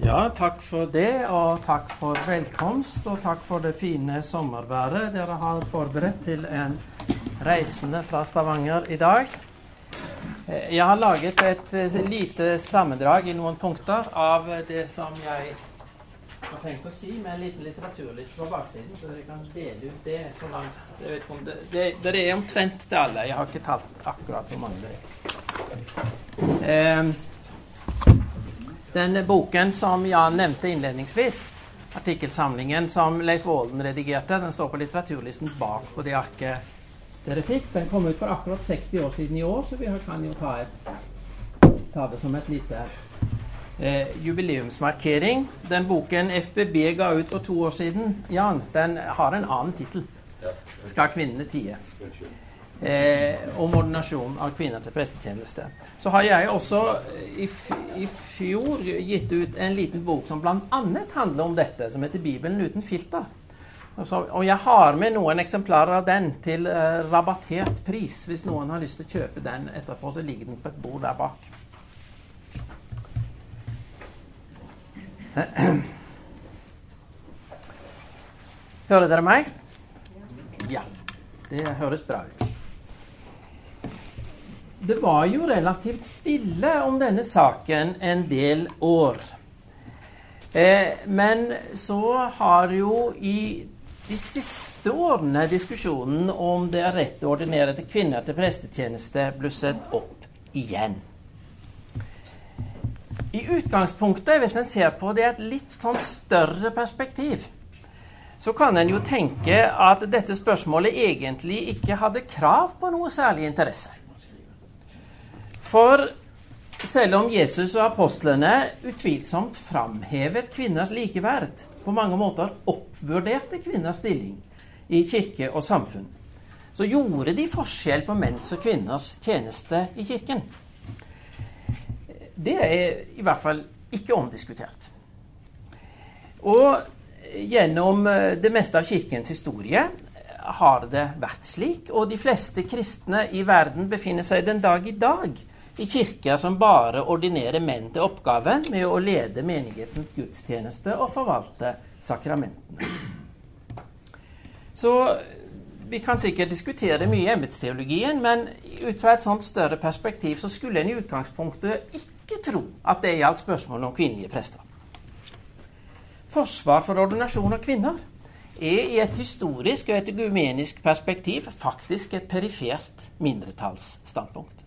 Ja, takk for det, og takk for velkomst, og takk for det fine sommerværet dere har forberedt til en reisende fra Stavanger i dag. Eh, jeg har laget et eh, lite sammendrag i noen punkter av det som jeg har tenkt å si, med en liten litteraturliste på baksiden, så dere kan dele ut det så langt jeg vet om det, det, det er omtrent til alle. Jeg har ikke talt akkurat hvor mange det er. Eh, den boken som Jan nevnte innledningsvis, artikkelsamlingen som Leif Aalen redigerte, den står på litteraturlisten bak på det arket dere fikk. Den kom ut for akkurat 60 år siden i år, så vi kan jo ta, et, ta det som et lite eh, jubileumsmarkering. Den boken FBB ga ut for to år siden, Jan, den har en annen tittel. 'Skal kvinnene tie?' Eh, om ordinasjon av kvinner til prestetjeneste. Så har jeg også i, i fjor gitt ut en liten bok som bl.a. handler om dette, som heter 'Bibelen uten filter'. Så, og jeg har med noen eksemplarer av den til eh, rabattert pris. Hvis noen har lyst til å kjøpe den etterpå, så ligger den på et bord der bak. Hører dere meg? Ja. Det høres bra ut. Det var jo relativt stille om denne saken en del år. Eh, men så har jo i de siste årene diskusjonen om det er rett å ordinere til kvinner til prestetjeneste blusset opp igjen. I utgangspunktet, hvis en ser på det i et litt sånn større perspektiv, så kan en jo tenke at dette spørsmålet egentlig ikke hadde krav på noe særlig interesse. For selv om Jesus og apostlene utvilsomt framhevet kvinners likeverd, på mange måter oppvurderte kvinners stilling i kirke og samfunn, så gjorde de forskjell på menns og kvinners tjeneste i kirken. Det er i hvert fall ikke omdiskutert. Og gjennom det meste av kirkens historie har det vært slik, og de fleste kristne i verden befinner seg den dag i dag i kirker som bare ordinerer menn til oppgaven med å lede menighetens gudstjeneste og forvalte sakramentene. Så vi kan sikkert diskutere mye i embetsteologien, men ut fra et sånt større perspektiv så skulle en i utgangspunktet ikke tro at det gjaldt spørsmålet om kvinnelige prester. Forsvar for ordinasjon av kvinner er i et historisk og et gumenisk perspektiv faktisk et perifert mindretallsstandpunkt.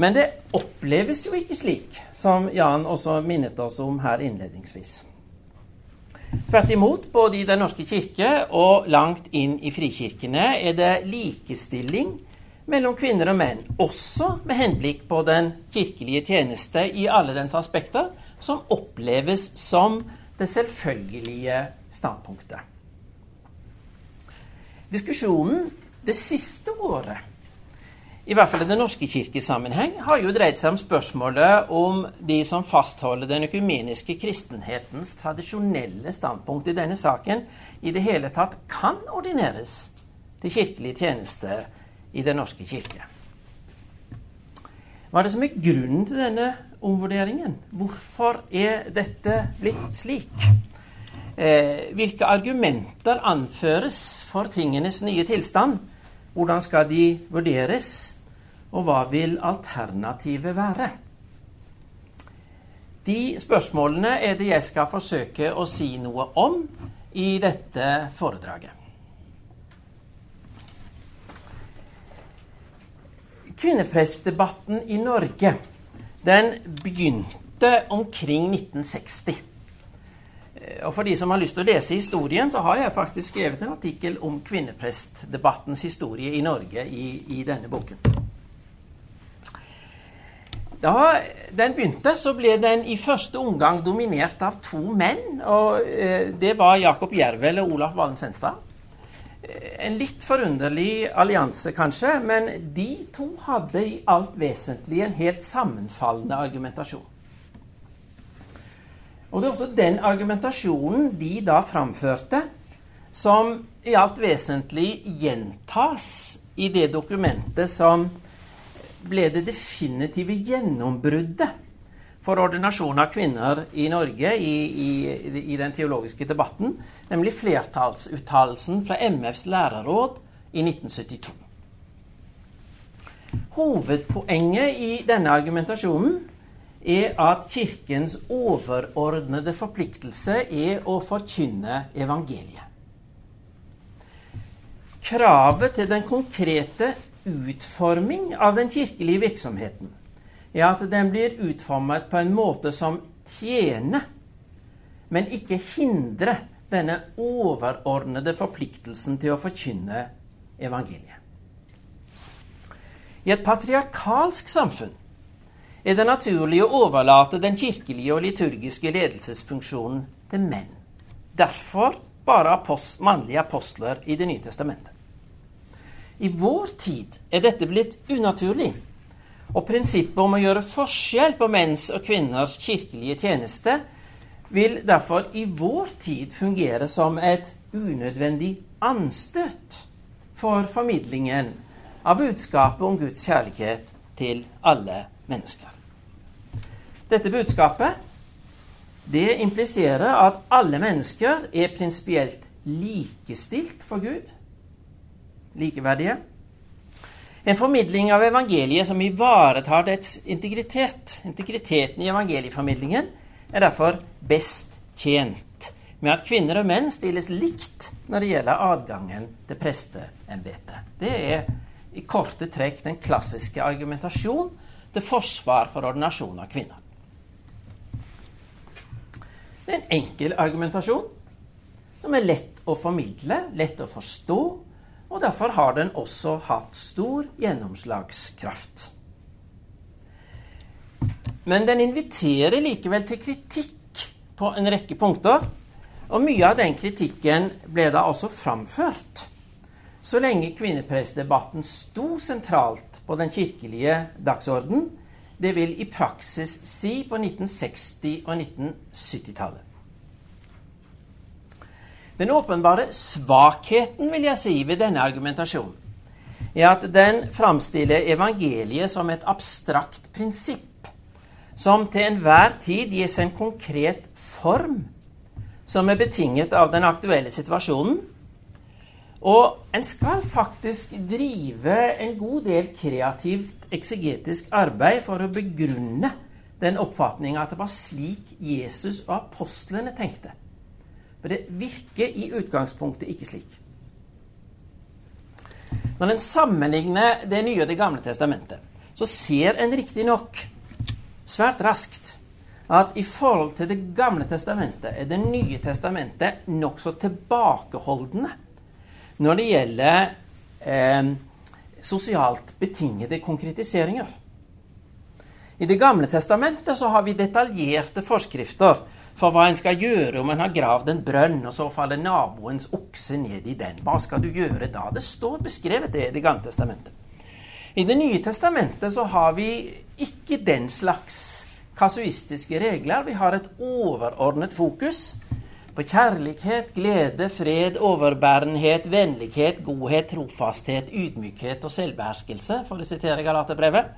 Men det oppleves jo ikke slik, som Jan også minnet oss om her innledningsvis. Tvert imot, både i Den norske kirke og langt inn i frikirkene er det likestilling mellom kvinner og menn, også med henblikk på den kirkelige tjeneste i alle dens aspekter, som oppleves som det selvfølgelige standpunktet. Diskusjonen det siste året i hvert fall i Den norske kirkesammenheng, har jo dreid seg om spørsmålet om de som fastholder den økumeniske kristenhetens tradisjonelle standpunkt i denne saken, i det hele tatt kan ordineres til kirkelig tjeneste i Den norske kirke. Hva er det som er grunnen til denne omvurderingen? Hvorfor er dette blitt slik? Eh, hvilke argumenter anføres for tingenes nye tilstand? Hvordan skal de vurderes? Og hva vil alternativet være? De spørsmålene er det jeg skal forsøke å si noe om i dette foredraget. Kvinneprestdebatten i Norge den begynte omkring 1960. Og For de som har lyst til å lese historien, så har jeg faktisk skrevet en artikkel om kvinneprestdebattens historie i Norge i, i denne boken. Da den begynte, så ble den i første omgang dominert av to menn. og eh, Det var Jakob Jervel og Olaf Valen Senstad. Eh, en litt forunderlig allianse, kanskje, men de to hadde i alt vesentlig en helt sammenfallende argumentasjon. Og det er også den argumentasjonen de da framførte, som i alt vesentlig gjentas i det dokumentet som ble det definitive gjennombruddet for ordinasjon av kvinner i Norge i, i, i den teologiske debatten, nemlig flertallsuttalelsen fra MFs lærerråd i 1972. Hovedpoenget i denne argumentasjonen er at Kirkens overordnede forpliktelse er å forkynne evangeliet. Kravet til den konkrete utforming av den kirkelige virksomheten er at den blir utformet på en måte som tjener, men ikke hindrer denne overordnede forpliktelsen til å forkynne evangeliet. I et patriarkalsk samfunn er det naturlig å overlate den kirkelige og liturgiske ledelsesfunksjonen til menn. Derfor bare apost, mannlige apostler i Det nye testamentet. I vår tid er dette blitt unaturlig, og prinsippet om å gjøre forskjell på menns og kvinners kirkelige tjeneste vil derfor i vår tid fungere som et unødvendig anstøt for formidlingen av budskapet om Guds kjærlighet til alle mennesker. Dette budskapet det impliserer at alle mennesker er prinsipielt likestilt for Gud. Likeverdige. En formidling av evangeliet som ivaretar dets integritet, integriteten i evangelieformidlingen, er derfor best tjent med at kvinner og menn stilles likt når det gjelder adgangen til presteembetet. Det er i korte trekk den klassiske argumentasjon til forsvar for ordinasjon av kvinner. Det er en enkel argumentasjon som er lett å formidle, lett å forstå, og derfor har den også hatt stor gjennomslagskraft. Men den inviterer likevel til kritikk på en rekke punkter, og mye av den kritikken ble da også framført så lenge kvinnepressdebatten sto sentralt på den kirkelige dagsorden, det vil i praksis si på 1960- og 1970-tallet. Den åpenbare svakheten vil jeg si, ved denne argumentasjonen er at den framstiller evangeliet som et abstrakt prinsipp, som til enhver tid gis en konkret form som er betinget av den aktuelle situasjonen, og en skal faktisk drive en god del kreativt eksegetisk arbeid for å begrunne den oppfatninga at det var slik Jesus og apostlene tenkte. For det virker i utgangspunktet ikke slik. Når en sammenligner Det nye og Det gamle testamentet, så ser en riktignok svært raskt at i forhold til Det gamle testamentet er Det nye testamentet nokså tilbakeholdne når det gjelder eh, sosialt betingede konkretiseringer. I Det gamle testamentet så har vi detaljerte forskrifter for hva en skal gjøre om en har gravd en brønn, og så faller naboens okse ned i den. Hva skal du gjøre da? Det står beskrevet det i Det gamle testamentet. I Det nye testamentet så har vi ikke den slags kasuistiske regler. Vi har et overordnet fokus på kjærlighet, glede, fred, overbærenhet, vennlighet, godhet, trofasthet, ydmykhet og selvbeherskelse, for å sitere Galaterbrevet.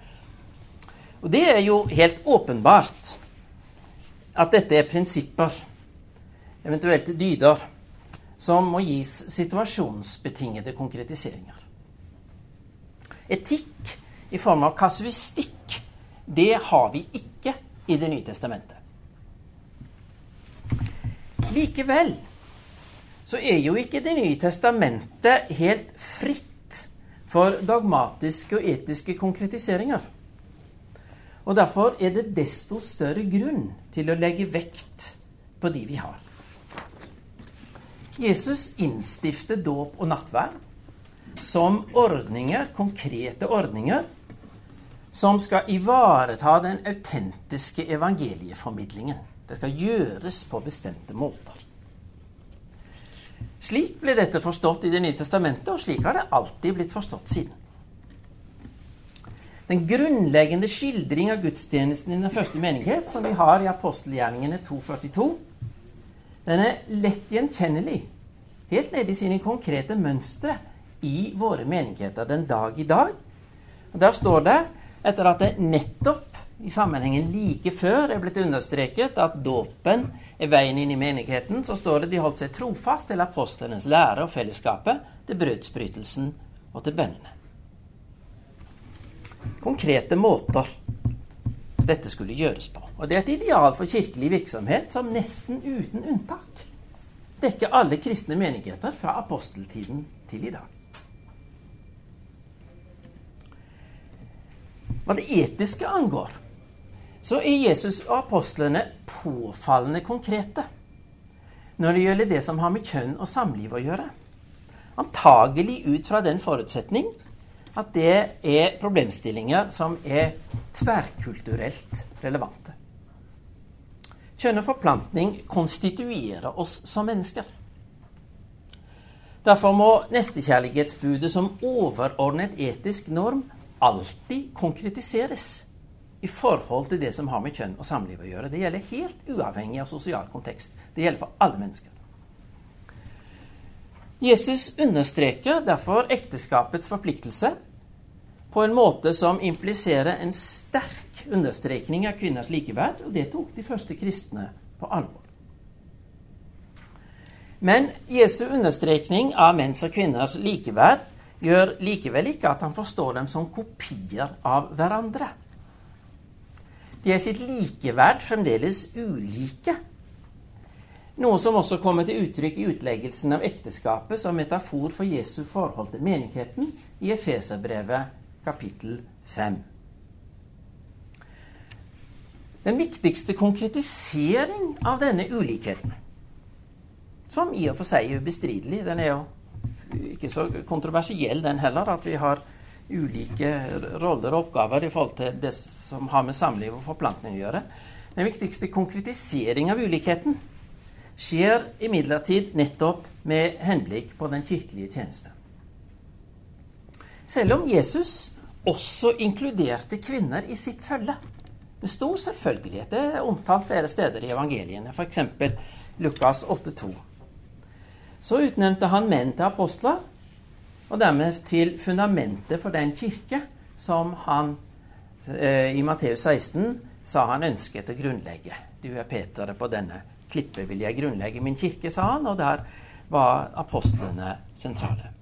Og det er jo helt åpenbart at dette er prinsipper, eventuelt dyder, som må gis situasjonsbetingede konkretiseringer. Etikk i form av kasuistikk, det har vi ikke i Det nye testamentet. Likevel så er jo ikke Det nye testamentet helt fritt for dogmatiske og etiske konkretiseringer. Og Derfor er det desto større grunn til å legge vekt på de vi har. Jesus innstifter dåp og nattverd som ordninger, konkrete ordninger, som skal ivareta den autentiske evangelieformidlingen. Det skal gjøres på bestemte måter. Slik ble dette forstått i Det nye testamentet, og slik har det alltid blitt forstått siden. Den grunnleggende skildring av gudstjenesten i den første menighet, som vi har i apostelgjerningene 242, den er lett gjenkjennelig, helt nede i sine konkrete mønstre, i våre menigheter den dag i dag. Og Der står det, etter at det nettopp i sammenhengen like før er blitt understreket at dåpen er veien inn i menigheten, så står det de holdt seg trofast til apostlenes lære og fellesskapet, til brødsbrytelsen og til bønnene. Konkrete måter dette skulle gjøres på. Og Det er et ideal for kirkelig virksomhet som nesten uten unntak dekker alle kristne menigheter fra aposteltiden til i dag. Hva det etiske angår, så er Jesus og apostlene påfallende konkrete når det gjelder det som har med kjønn og samliv å gjøre. Antagelig ut fra den forutsetning at det er problemstillinger som er tverrkulturelt relevante. Kjønn og forplantning konstituerer oss som mennesker. Derfor må nestekjærlighetsbudet som overordnet etisk norm alltid konkretiseres i forhold til det som har med kjønn og samliv å gjøre. Det gjelder helt uavhengig av sosial kontekst. Det gjelder for alle mennesker. Jesus understreker derfor ekteskapets forpliktelse på en måte som impliserer en sterk understrekning av kvinners likeverd, og det tok de første kristne på alvor. Men Jesu understrekning av menns og kvinners likeverd gjør likevel ikke at han forstår dem som kopier av hverandre. De er sitt likeverd fremdeles ulike. Noe som også kommer til uttrykk i utleggelsen av ekteskapet som metafor for Jesu forhold til menigheten i Efeserbrevet kapittel 5. Den viktigste konkretisering av denne ulikheten, som i og for seg er ubestridelig Den er jo ikke så kontroversiell, den heller, at vi har ulike roller og oppgaver i forhold til det som har med samliv og forplantning å gjøre. Den viktigste konkretisering av ulikheten skjer imidlertid nettopp med henblikk på den kirkelige tjeneste. Selv om Jesus også inkluderte kvinner i sitt følge. Med stor selvfølgelighet. Det er omtalt flere steder i evangeliene, f.eks. Lukas 8,2 så utnevnte han menn til apostler, og dermed til fundamentet for den kirke som han eh, i Matteus 16 sa han ønsket å grunnlegge. Du er Peter, på denne klippet vil jeg grunnlegge min kirke, sa han, og der var apostlene sentrale.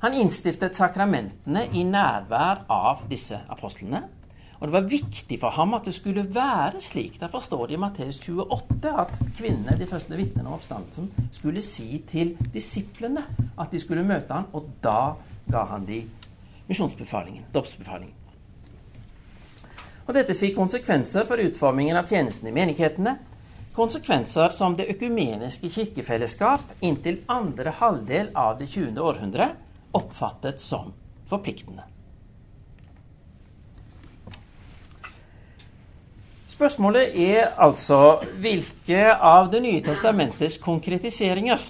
Han innstiftet sakramentene i nærvær av disse apostlene. Og det var viktig for ham at det skulle være slik. Derfor står det i Matteus 28 at kvinnene, de første vitnene om oppstandelsen, skulle si til disiplene at de skulle møte ham, og da ga han de misjonsbefalingen, dåpsbefalingen. Og dette fikk konsekvenser for utformingen av tjenestene i menighetene. Konsekvenser som det økumeniske kirkefellesskap inntil andre halvdel av det 20. århundre oppfattet som forpliktende. Spørsmålet er altså hvilke av Det nye testamentets konkretiseringer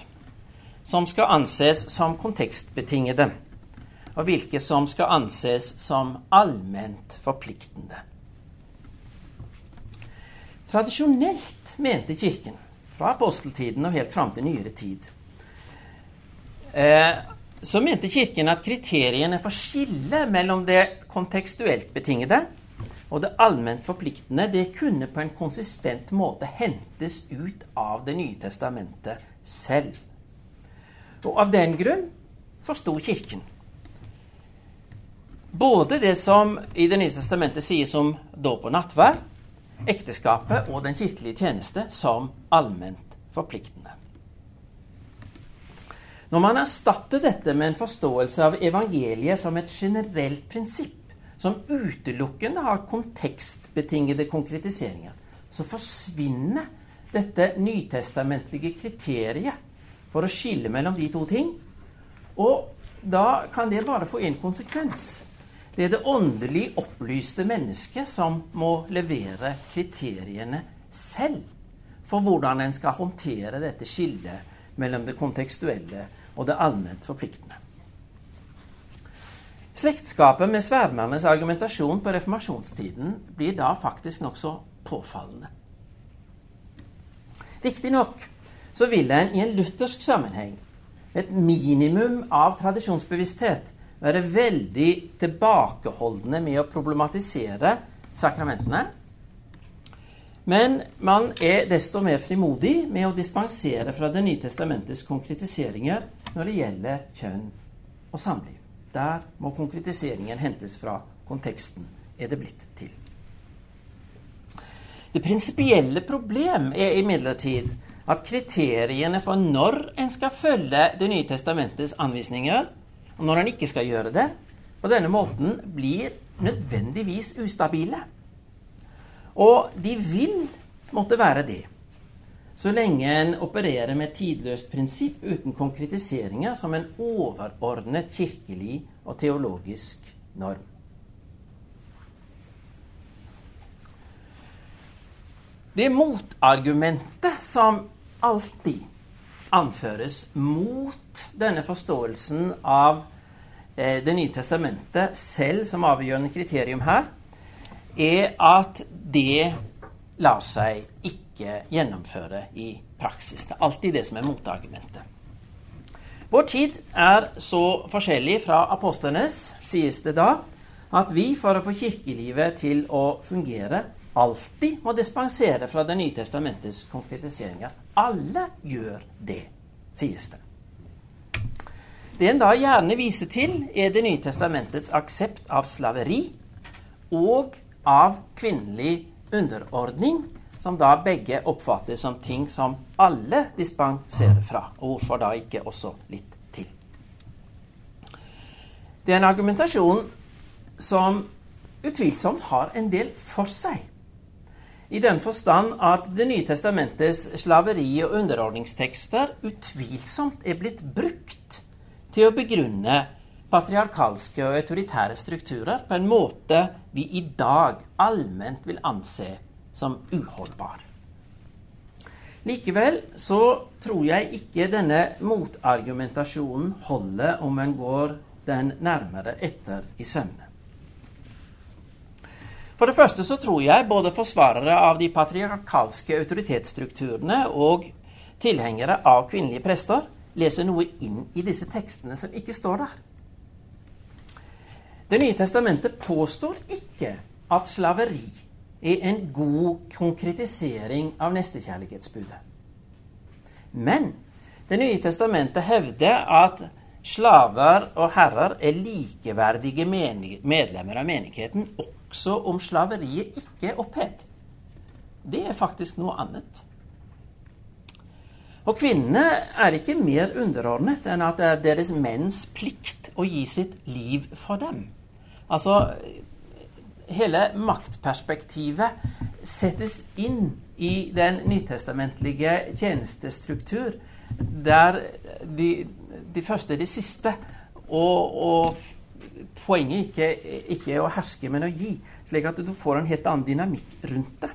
som skal anses som kontekstbetingede, og hvilke som skal anses som allment forpliktende. Tradisjonelt mente Kirken, fra aposteltiden og helt fram til nyere tid, eh, så mente Kirken at kriteriene for skille mellom det kontekstuelt betingede og det allment forpliktende det kunne på en konsistent måte hentes ut av Det nye testamentet selv. Og av den grunn forsto Kirken både det som i Det nye testamentet sies om dåp og nattvær, ekteskapet og den kirkelige tjeneste som allment forpliktende. Når man erstatter dette med en forståelse av evangeliet som et generelt prinsipp, som utelukkende har kontekstbetingede konkretiseringer, så forsvinner dette nytestamentlige kriteriet for å skille mellom de to ting. Og da kan det bare få en konsekvens. Det er det åndelig opplyste mennesket som må levere kriteriene selv for hvordan en skal håndtere dette skillet mellom det kontekstuelle og det allment forpliktende. Slektskapet med sverdmernes argumentasjon på reformasjonstiden blir da faktisk nokså påfallende. Riktignok så vil en i en luthersk sammenheng, et minimum av tradisjonsbevissthet, være veldig tilbakeholdne med å problematisere sakramentene. Men man er desto mer frimodig med å dispensere fra Det nye testamentets konkretiseringer når det gjelder kjønn og samliv. Der må konkretiseringen hentes fra konteksten, er det blitt til. Det prinsipielle problem er imidlertid at kriteriene for når en skal følge Det nye testamentets anvisninger, og når han ikke skal gjøre det, på denne måten blir nødvendigvis ustabile. Og de vil måtte være det, så lenge en opererer med et tidløst prinsipp uten konkretiseringer som en overordnet kirkelig og teologisk norm. Det motargumentet som alltid anføres mot denne forståelsen av Det nye testamentet selv som avgjørende kriterium her, er at det lar seg ikke gjennomføre i praksis. Det er alltid det som er motargumentet. Vår tid er så forskjellig fra apostlenes, sies det da, at vi for å få kirkelivet til å fungere alltid må dispensere fra Det nye testamentets konkretiseringer. Alle gjør det, sies det. Det en da gjerne viser til, er Det nye testamentets aksept av slaveri og av kvinnelig underordning, som da begge oppfattes som ting som alle dispenserer fra. Og hvorfor da ikke også litt til? Det er en argumentasjon som utvilsomt har en del for seg i den forstand at Det nye testamentets slaveri- og underordningstekster utvilsomt er blitt brukt til å begrunne patriarkalske og autoritære strukturer på en måte vi i dag allment vil anse som uholdbar. Likevel så tror jeg ikke denne motargumentasjonen holder om en går den nærmere etter i sømmene. For det første så tror jeg både forsvarere av de patriarkalske autoritetsstrukturene og tilhengere av kvinnelige prester leser noe inn i disse tekstene som ikke står der. Det nye testamentet påstår ikke at slaveri er en god konkretisering av nestekjærlighetsbudet. Men Det nye testamentet hevder at slaver og herrer er likeverdige medlemmer av menigheten også om slaveriet ikke er opphevd. Det er faktisk noe annet. Og kvinnene er ikke mer underordnet enn at det er deres menns plikt å gi sitt liv for dem. Altså Hele maktperspektivet settes inn i den nytestamentlige tjenestestruktur, der de, de første er de siste. Og, og poenget ikke, ikke er å herske, men å gi. Slik at du får en helt annen dynamikk rundt det.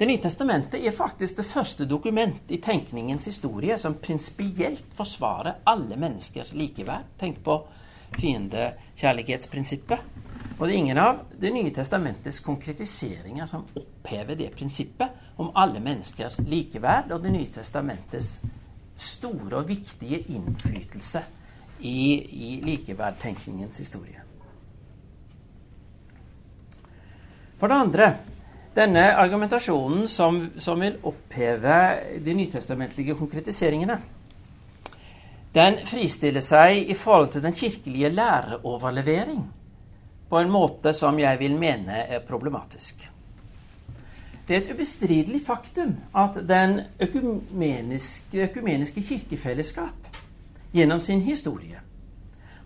Det nye testamentet er faktisk det første dokument i tenkningens historie som prinsipielt forsvarer alle menneskers likeverd. Tenk på fiendekjærlighetsprinsippet. Og det er ingen av Det nye testamentets konkretiseringer som opphever det prinsippet om alle menneskers likeverd og Det nye testamentets store og viktige innflytelse i, i likeverdtenkningens historie. For det andre denne argumentasjonen som, som vil oppheve de nytestamentlige konkretiseringene. Den fristiller seg i forhold til den kirkelige læreoverlevering på en måte som jeg vil mene er problematisk. Det er et ubestridelig faktum at den økumeniske, økumeniske kirkefellesskap gjennom sin historie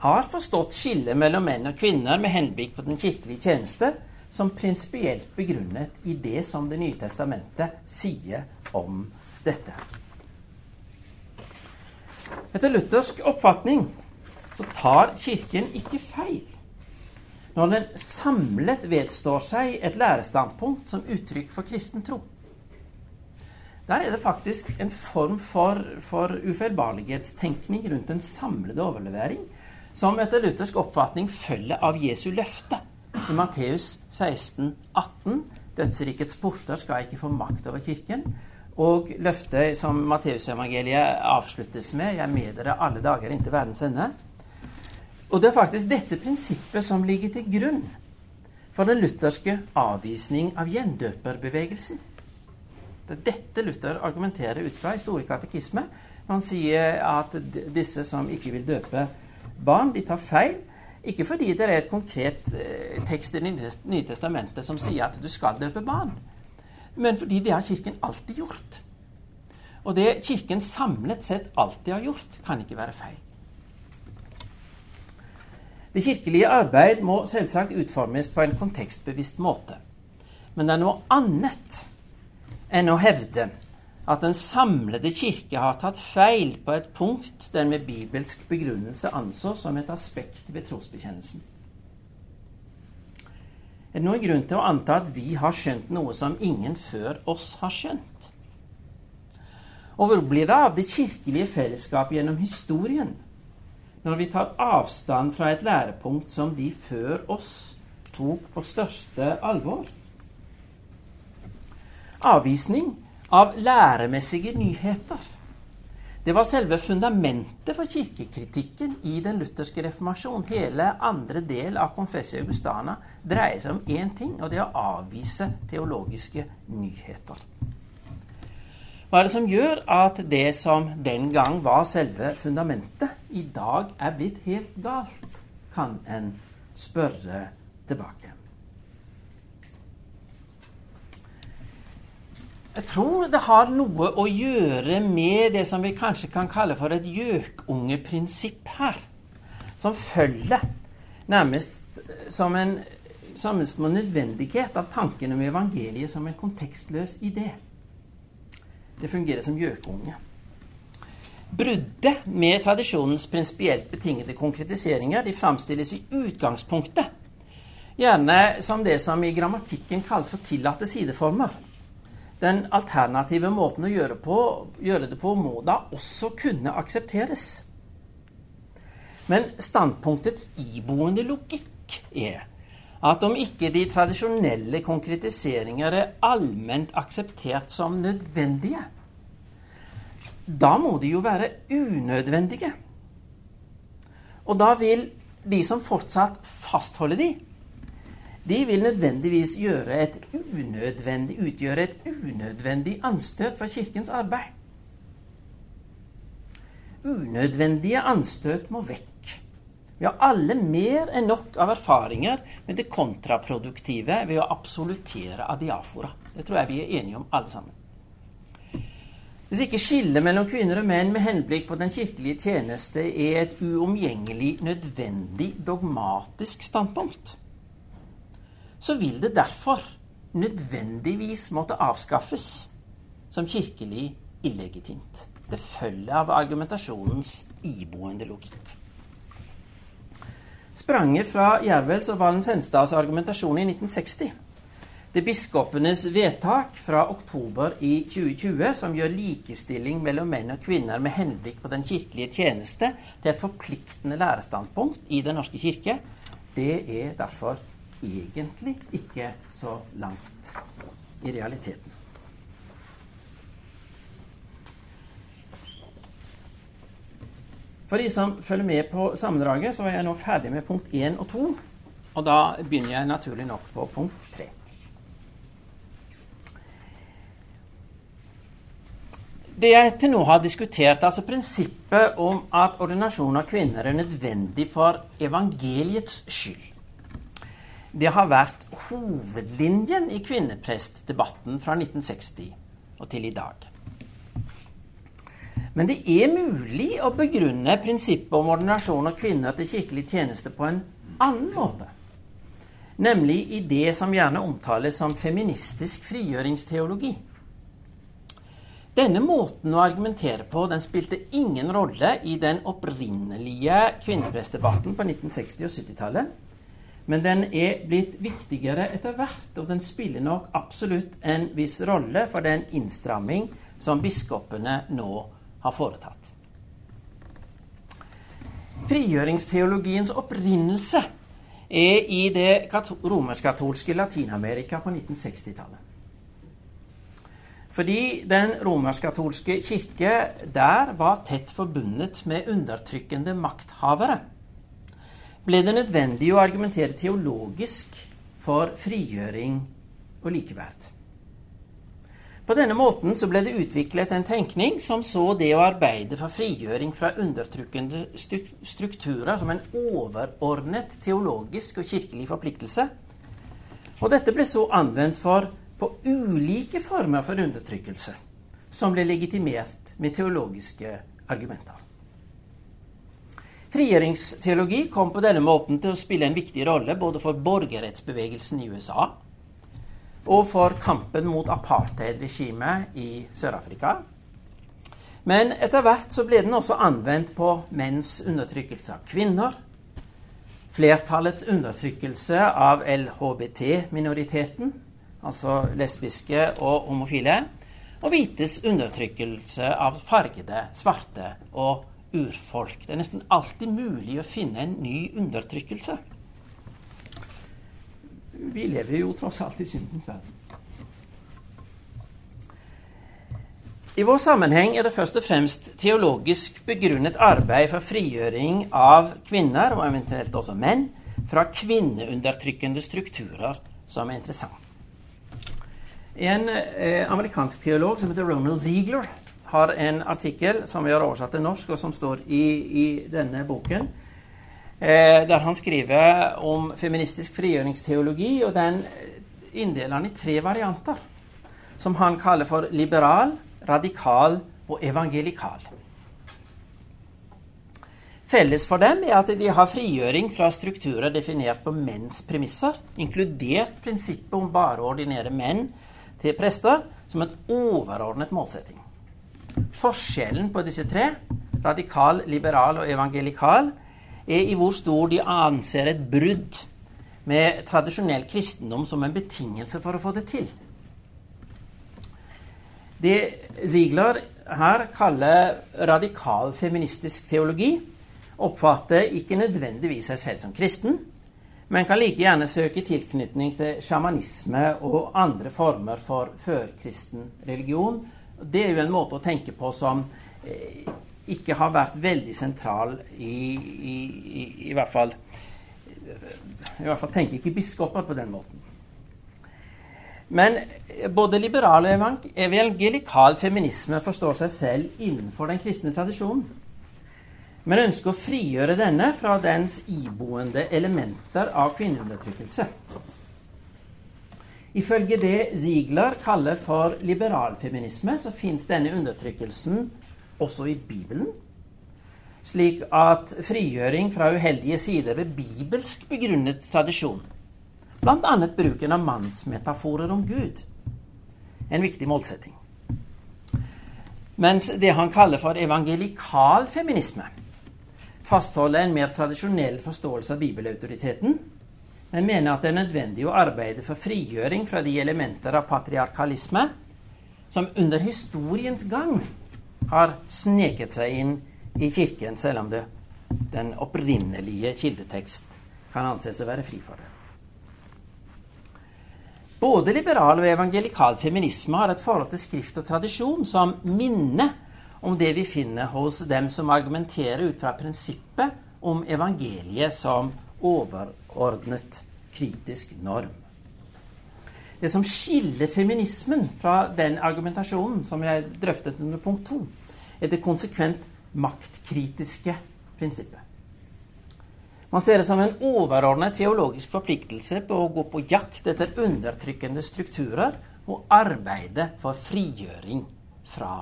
har forstått skillet mellom menn og kvinner med henblikk på den kirkelige tjeneste som prinsipielt begrunnet i det som Det nye testamentet sier om dette. Etter luthersk oppfatning så tar Kirken ikke feil når den samlet vedstår seg et lærestandpunkt som uttrykk for kristen tro. Der er det faktisk en form for, for ufeilbarlighetstenkning rundt den samlede overlevering, som etter luthersk oppfatning følger av Jesu løfte i Matteus 16, 18. Dødsrikets porter skal ikke få makt over Kirken. Og løftet som Matteusevangeliet avsluttes med, 'Jeg med dere alle dager inntil verdens ende'. Og det er faktisk dette prinsippet som ligger til grunn for den lutherske avvisning av gjendøperbevegelsen. Det er dette Luther argumenterer ut fra i Store katekisme. Han sier at disse som ikke vil døpe barn, de tar feil. Ikke fordi det er et konkret eh, tekst i Nye testamentet som sier at du skal døpe barn, men fordi det har Kirken alltid gjort. Og det Kirken samlet sett alltid har gjort, kan ikke være feil. Det kirkelige arbeid må selvsagt utformes på en kontekstbevisst måte. Men det er noe annet enn å hevde at den samlede kirke har tatt feil på et punkt den med bibelsk begrunnelse anså som et aspekt ved trosbekjennelsen. Er det noen grunn til å anta at vi har skjønt noe som ingen før oss har skjønt? Og hvor blir det av det kirkelige fellesskapet gjennom historien, når vi tar avstand fra et lærepunkt som de før oss tok på største alvor? Avvisning av læremessige nyheter. Det var selve fundamentet for kirkekritikken i den lutherske reformasjon. Hele andre del av Confessio Augustana dreier seg om én ting, og det er å avvise teologiske nyheter. Hva er det som gjør at det som den gang var selve fundamentet, i dag er blitt helt galt, kan en spørre tilbake. Jeg tror det har noe å gjøre med det som vi kanskje kan kalle for et gjøkungeprinsipp her. Som følger nærmest som en samme nødvendighet av tanken om evangeliet som en kontekstløs idé. Det fungerer som gjøkunge. Bruddet med tradisjonens prinsipielt betingede konkretiseringer de framstilles i utgangspunktet gjerne som det som i grammatikken kalles for tillatte sideformer den alternative måten å gjøre, på, gjøre, det på må da også kunne aksepteres. Men standpunktets iboende logikk er at om ikke de tradisjonelle konkretiseringer er allment akseptert som nødvendige, da må de jo være unødvendige. Og da vil de som fortsatt fastholder de, de vil nødvendigvis et utgjøre et unødvendig anstøt for Kirkens arbeid. Unødvendige anstøt må vekk. Vi har alle mer enn nok av erfaringer med det kontraproduktive ved å absolutere adiafora. Det tror jeg vi er enige om, alle sammen. Hvis ikke skillet mellom kvinner og menn med henblikk på den kirkelige tjeneste er et uomgjengelig nødvendig dogmatisk standpunkt, så vil det derfor nødvendigvis måtte avskaffes som kirkelig illegitimt. Det følger av argumentasjonens iboende logikk. Spranget fra Jervels og Valens Henstads argumentasjon i 1960 det biskopenes vedtak fra oktober i 2020 som gjør likestilling mellom menn og kvinner med henblikk på den kirkelige tjeneste til et forpliktende lærestandpunkt i Den norske kirke, det er derfor egentlig ikke så langt i realiteten. For de som følger med på sammendraget, så er jeg nå ferdig med punkt 1 og 2. Og da begynner jeg naturlig nok på punkt 3. Det jeg til nå har diskutert, altså prinsippet om at ordinasjon av kvinner er nødvendig for evangeliets skyld, det har vært hovedlinjen i kvinneprestdebatten fra 1960 og til i dag. Men det er mulig å begrunne prinsippet om ordinasjon av kvinner til kirkelig tjeneste på en annen måte. Nemlig i det som gjerne omtales som feministisk frigjøringsteologi. Denne måten å argumentere på den spilte ingen rolle i den opprinnelige kvinneprestdebatten på 1960- og 70-tallet. Men den er blitt viktigere etter hvert, og den spiller nok absolutt en viss rolle for den innstramming som biskopene nå har foretatt. Frigjøringsteologiens opprinnelse er i det romersk-katolske Latin-Amerika på 1960-tallet. Fordi den romersk-katolske kirke der var tett forbundet med undertrykkende makthavere ble det nødvendig å argumentere teologisk for frigjøring og likeverd. På denne måten ble det utviklet en tenkning som så det å arbeide for frigjøring fra undertrykkende strukturer som en overordnet teologisk og kirkelig forpliktelse. Og dette ble så anvendt for på ulike former for undertrykkelse, som ble legitimert med teologiske argumenter. Frigjøringsteologi kom på denne måten til å spille en viktig rolle både for borgerrettsbevegelsen i USA og for kampen mot apartheidregimet i Sør-Afrika. Men etter hvert så ble den også anvendt på menns undertrykkelse av kvinner, flertallets undertrykkelse av LHBT-minoriteten, altså lesbiske og homofile, og hvites undertrykkelse av fargede, svarte og urfolk. Det er nesten alltid mulig å finne en ny undertrykkelse. Vi lever jo tross alt i syndens verden. I vår sammenheng er det først og fremst teologisk begrunnet arbeid for frigjøring av kvinner, og eventuelt også menn, fra kvinneundertrykkende strukturer som er interessant. En eh, amerikansk teolog som heter Ronald Ziegler, har en artikkel som vi har oversatt til norsk, og som står i, i denne boken, eh, der han skriver om feministisk frigjøringsteologi, og den inndeler han i tre varianter, som han kaller for liberal, radikal og evangelikal. Felles for dem er at de har frigjøring fra strukturer definert på menns premisser, inkludert prinsippet om bare å ordinere menn til prester som et overordnet målsetting. Forskjellen på disse tre, radikal, liberal og evangelikal, er i hvor stor de anser et brudd med tradisjonell kristendom som en betingelse for å få det til. Det Ziegler her kaller radikal feministisk teologi, oppfatter ikke nødvendigvis seg selv som kristen, men kan like gjerne søke tilknytning til sjamanisme og andre former for førkristen religion. Det er jo en måte å tenke på som eh, ikke har vært veldig sentral i, i, i, i hvert fall I hvert fall tenker ikke biskoper på den måten. Men både liberal og evangelikal feminisme forstår seg selv innenfor den kristne tradisjonen men ønsker å frigjøre denne fra dens iboende elementer av kvinneundertrykkelse. Ifølge det Ziegler kaller for liberalfeminisme, så fins denne undertrykkelsen også i Bibelen, slik at frigjøring fra uheldige sider ved bibelsk begrunnet tradisjon, bl.a. bruken av mannsmetaforer om Gud, en viktig målsetting. Mens det han kaller for evangelikal feminisme, fastholder en mer tradisjonell forståelse av bibelautoriteten, men mener at det er nødvendig å arbeide for frigjøring fra de elementer av patriarkalisme som under historiens gang har sneket seg inn i Kirken, selv om det, den opprinnelige kildetekst kan anses å være fri for det. Både liberal og evangelikal feminisme har et forhold til skrift og tradisjon som minne om det vi finner hos dem som argumenterer ut fra prinsippet om evangeliet som overordnet kritisk norm. Det som skiller feminismen fra den argumentasjonen som jeg drøftet under punkt to, er det konsekvent maktkritiske prinsippet. Man ser det som en overordnet teologisk forpliktelse på å gå på jakt etter undertrykkende strukturer og arbeide for frigjøring fra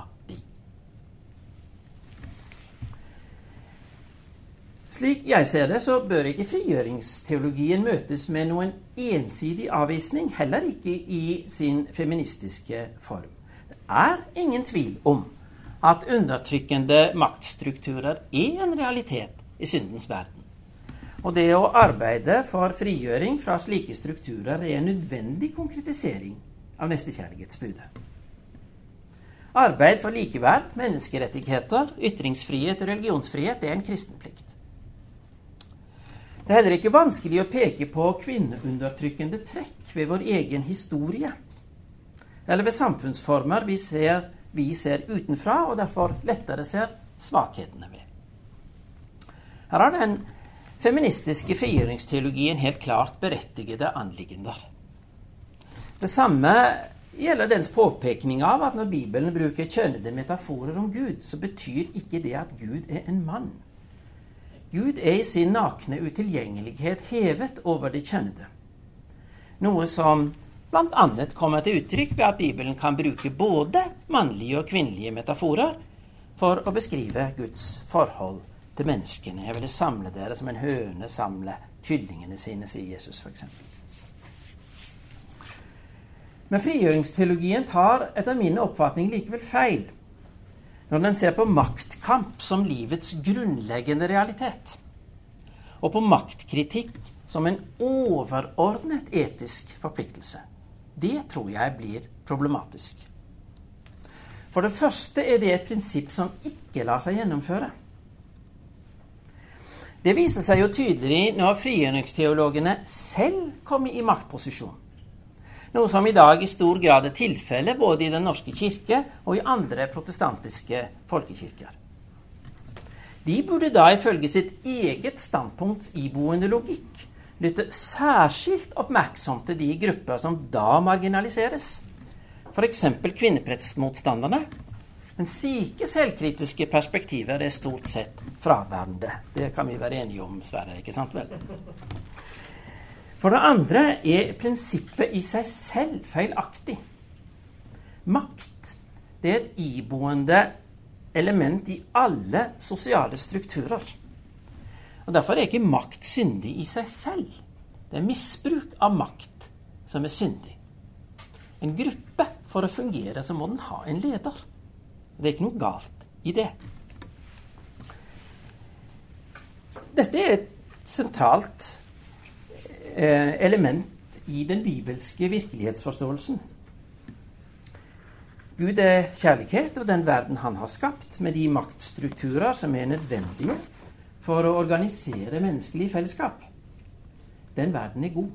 Slik jeg ser det, så bør ikke frigjøringsteologien møtes med noen ensidig avvisning, heller ikke i sin feministiske form. Det er ingen tvil om at undertrykkende maktstrukturer er en realitet i syndens verden. Og det å arbeide for frigjøring fra slike strukturer er en nødvendig konkretisering av nestekjærlighetsbudet. Arbeid for likeverd, menneskerettigheter, ytringsfrihet og religionsfrihet er en kristenplikt. Det er heller ikke vanskelig å peke på kvinneundertrykkende trekk ved vår egen historie, eller ved samfunnsformer vi ser, vi ser utenfra, og derfor lettere ser svakhetene ved. Her har den feministiske frigjøringsteologien helt klart berettigede anliggender. Det samme gjelder dens påpekning av at når Bibelen bruker kjønnede metaforer om Gud, så betyr ikke det at Gud er en mann. Gud er i sin nakne utilgjengelighet hevet over det kjennede. Noe som bl.a. kommer til uttrykk ved at Bibelen kan bruke både mannlige og kvinnelige metaforer for å beskrive Guds forhold til menneskene. Jeg ville samle dere som en høne samler kyllingene sine, sier Jesus f.eks. Men frigjøringsteologien tar etter min oppfatning likevel feil når en ser på maktkamp som livets grunnleggende realitet, og på maktkritikk som en overordnet etisk forpliktelse. Det tror jeg blir problematisk. For det første er det et prinsipp som ikke lar seg gjennomføre. Det viser seg jo tydelig når frigjøringsteologene selv kommer i maktposisjon. Noe som i dag i stor grad er tilfellet både i Den norske kirke og i andre protestantiske folkekirker. De burde da ifølge sitt eget standpunkt iboende logikk lytte særskilt oppmerksomt til de grupper som da marginaliseres, f.eks. kvinnepressmotstanderne. Men slike selvkritiske perspektiver er stort sett fraværende. Det kan vi være enige om, Sverre. ikke sant vel? For det andre er prinsippet i seg selv feilaktig. Makt det er et iboende element i alle sosiale strukturer. Og Derfor er ikke makt syndig i seg selv. Det er misbruk av makt som er syndig. En gruppe, for å fungere, så må den ha en leder. Det er ikke noe galt i det. Dette er et sentralt element i den bibelske virkelighetsforståelsen. Gud er kjærlighet, og den verden han har skapt, med de maktstrukturer som er nødvendige for å organisere menneskelig fellesskap, den verden er god.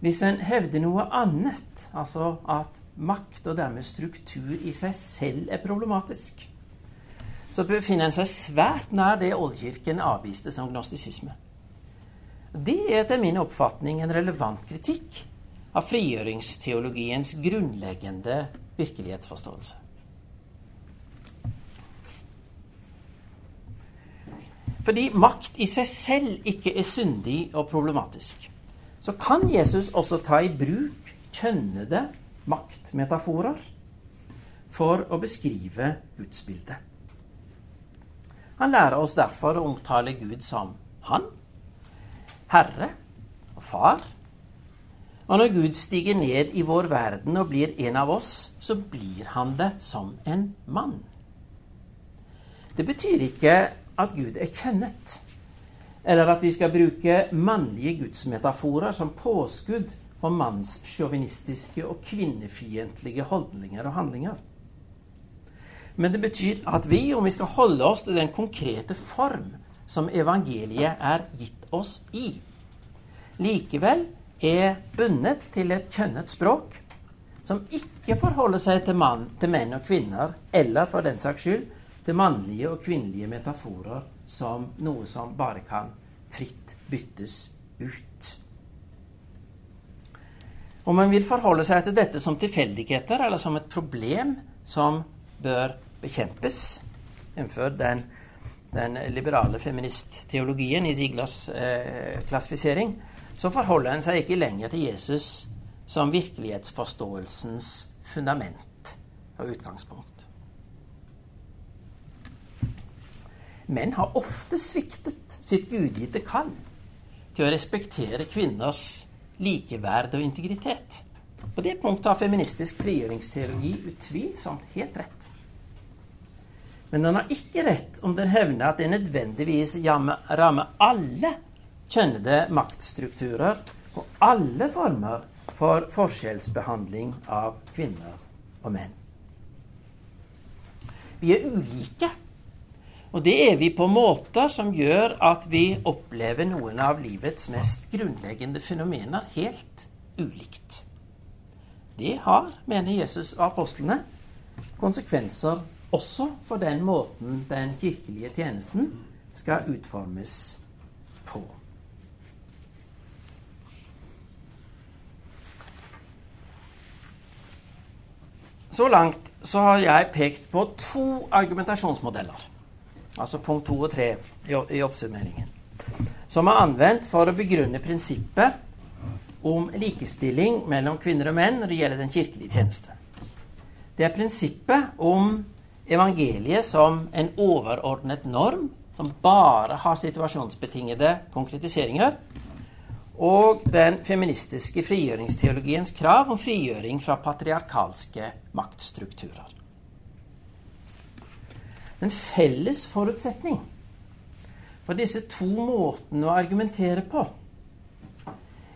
Hvis en hevder noe annet, altså at makt og dermed struktur i seg selv er problematisk, så befinner en seg svært nær det oldkirken avviste som gnostisisme. Det er etter min oppfatning en relevant kritikk av frigjøringsteologiens grunnleggende virkelighetsforståelse. Fordi makt i seg selv ikke er syndig og problematisk, så kan Jesus også ta i bruk kjønnede maktmetaforer for å beskrive gudsbildet. Han lærer oss derfor å omtale Gud som han Herre og Far. Og når Gud stiger ned i vår verden og blir en av oss, så blir han det som en mann. Det betyr ikke at Gud er kjennet, eller at vi skal bruke mannlige gudsmetaforer som påskudd for mannssjåvinistiske og kvinnefiendtlige holdninger og handlinger. Men det betyr at vi, om vi skal holde oss til den konkrete form som evangeliet er gitt oss i, likevel er bundet til et kjønnet språk som ikke forholder seg til, mann, til menn og kvinner, eller for den saks skyld til mannlige og kvinnelige metaforer som noe som bare kan fritt byttes ut. Om man vil forholde seg til dette som tilfeldigheter eller som et problem som bør bekjempes, jf. den den liberale feministteologien i Ziglas eh, klassifisering, så forholder en seg ikke lenger til Jesus som virkelighetsforståelsens fundament og utgangspunkt. Menn har ofte sviktet sitt gudgitte kall til å respektere kvinners likeverd og integritet. På det punktet har feministisk frigjøringsteologi utvilsomt helt rett. Men den har ikke rett om den hevner at det nødvendigvis rammer alle kjønnede maktstrukturer og alle former for forskjellsbehandling av kvinner og menn. Vi er ulike, og det er vi på måter som gjør at vi opplever noen av livets mest grunnleggende fenomener helt ulikt. Det har, mener Jesus og apostlene, konsekvenser også for den måten den kirkelige tjenesten skal utformes på. Så langt så har jeg pekt på to argumentasjonsmodeller, altså punkt to og tre i, i oppsummeringen, som er anvendt for å begrunne prinsippet om likestilling mellom kvinner og menn når det gjelder den kirkelige tjeneste. Det er prinsippet om evangeliet som en overordnet norm som bare har situasjonsbetingede konkretiseringer, og den feministiske frigjøringsteologiens krav om frigjøring fra patriarkalske maktstrukturer. En felles forutsetning for disse to måtene å argumentere på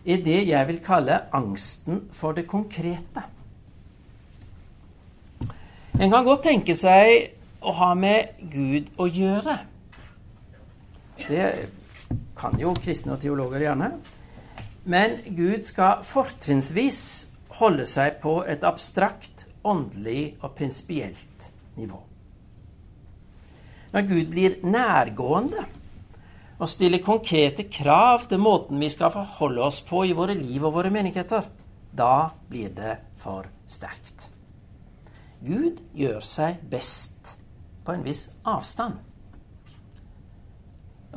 er det jeg vil kalle angsten for det konkrete. En kan godt tenke seg å ha med Gud å gjøre. Det kan jo kristne og teologer gjerne. Men Gud skal fortrinnsvis holde seg på et abstrakt, åndelig og prinsipielt nivå. Når Gud blir nærgående og stiller konkrete krav til måten vi skal forholde oss på i våre liv og våre menigheter, da blir det for sterkt. Gud gjør seg best på en viss avstand.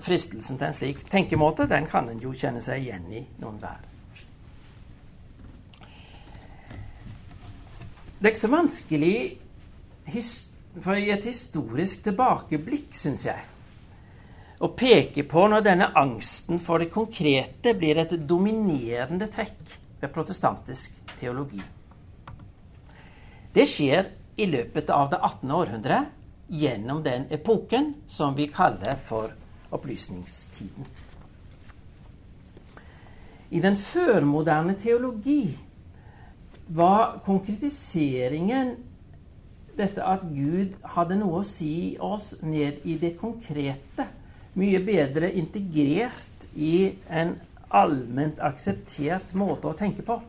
Fristelsen til en slik tenkemåte den kan en jo kjenne seg igjen i noen hver. Det er ikke så vanskelig for i et historisk tilbakeblikk, syns jeg, å peke på når denne angsten for det konkrete blir et dominerende trekk ved protestantisk teologi. Det skjer i løpet av det 18. århundre gjennom den epoken som vi kaller for opplysningstiden. I den førmoderne teologi var konkretiseringen dette at Gud hadde noe å si oss ned i det konkrete, mye bedre integrert i en allment akseptert måte å tenke på.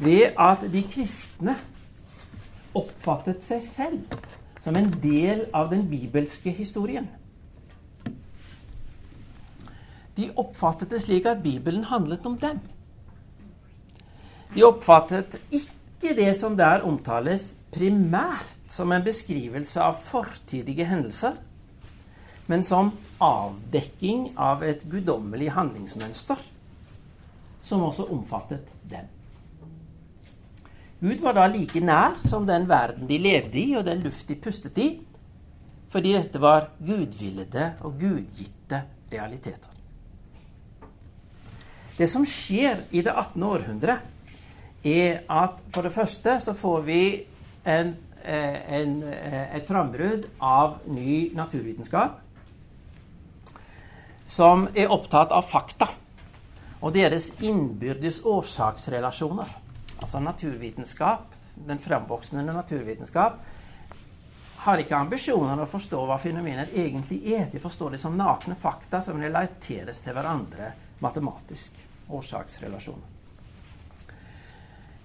Ved at de kristne oppfattet seg selv som en del av den bibelske historien. De oppfattet det slik at Bibelen handlet om dem. De oppfattet ikke det som der omtales, primært som en beskrivelse av fortidige hendelser, men som avdekking av et guddommelig handlingsmønster som også omfattet dem. Gud var da like nær som den verden de levde i, og den luft de pustet i, fordi dette var gudvillede og gudgitte realiteter. Det som skjer i det 18. århundre, er at for det første så får vi en, eh, en, eh, et frambrudd av ny naturvitenskap som er opptatt av fakta og deres innbyrdes årsaksrelasjoner. Altså naturvitenskap, den fremvoksende naturvitenskap, har ikke ambisjoner å forstå hva fenomener egentlig er. De forstår det som nakne fakta som relateres til hverandre matematisk årsaksrelasjoner.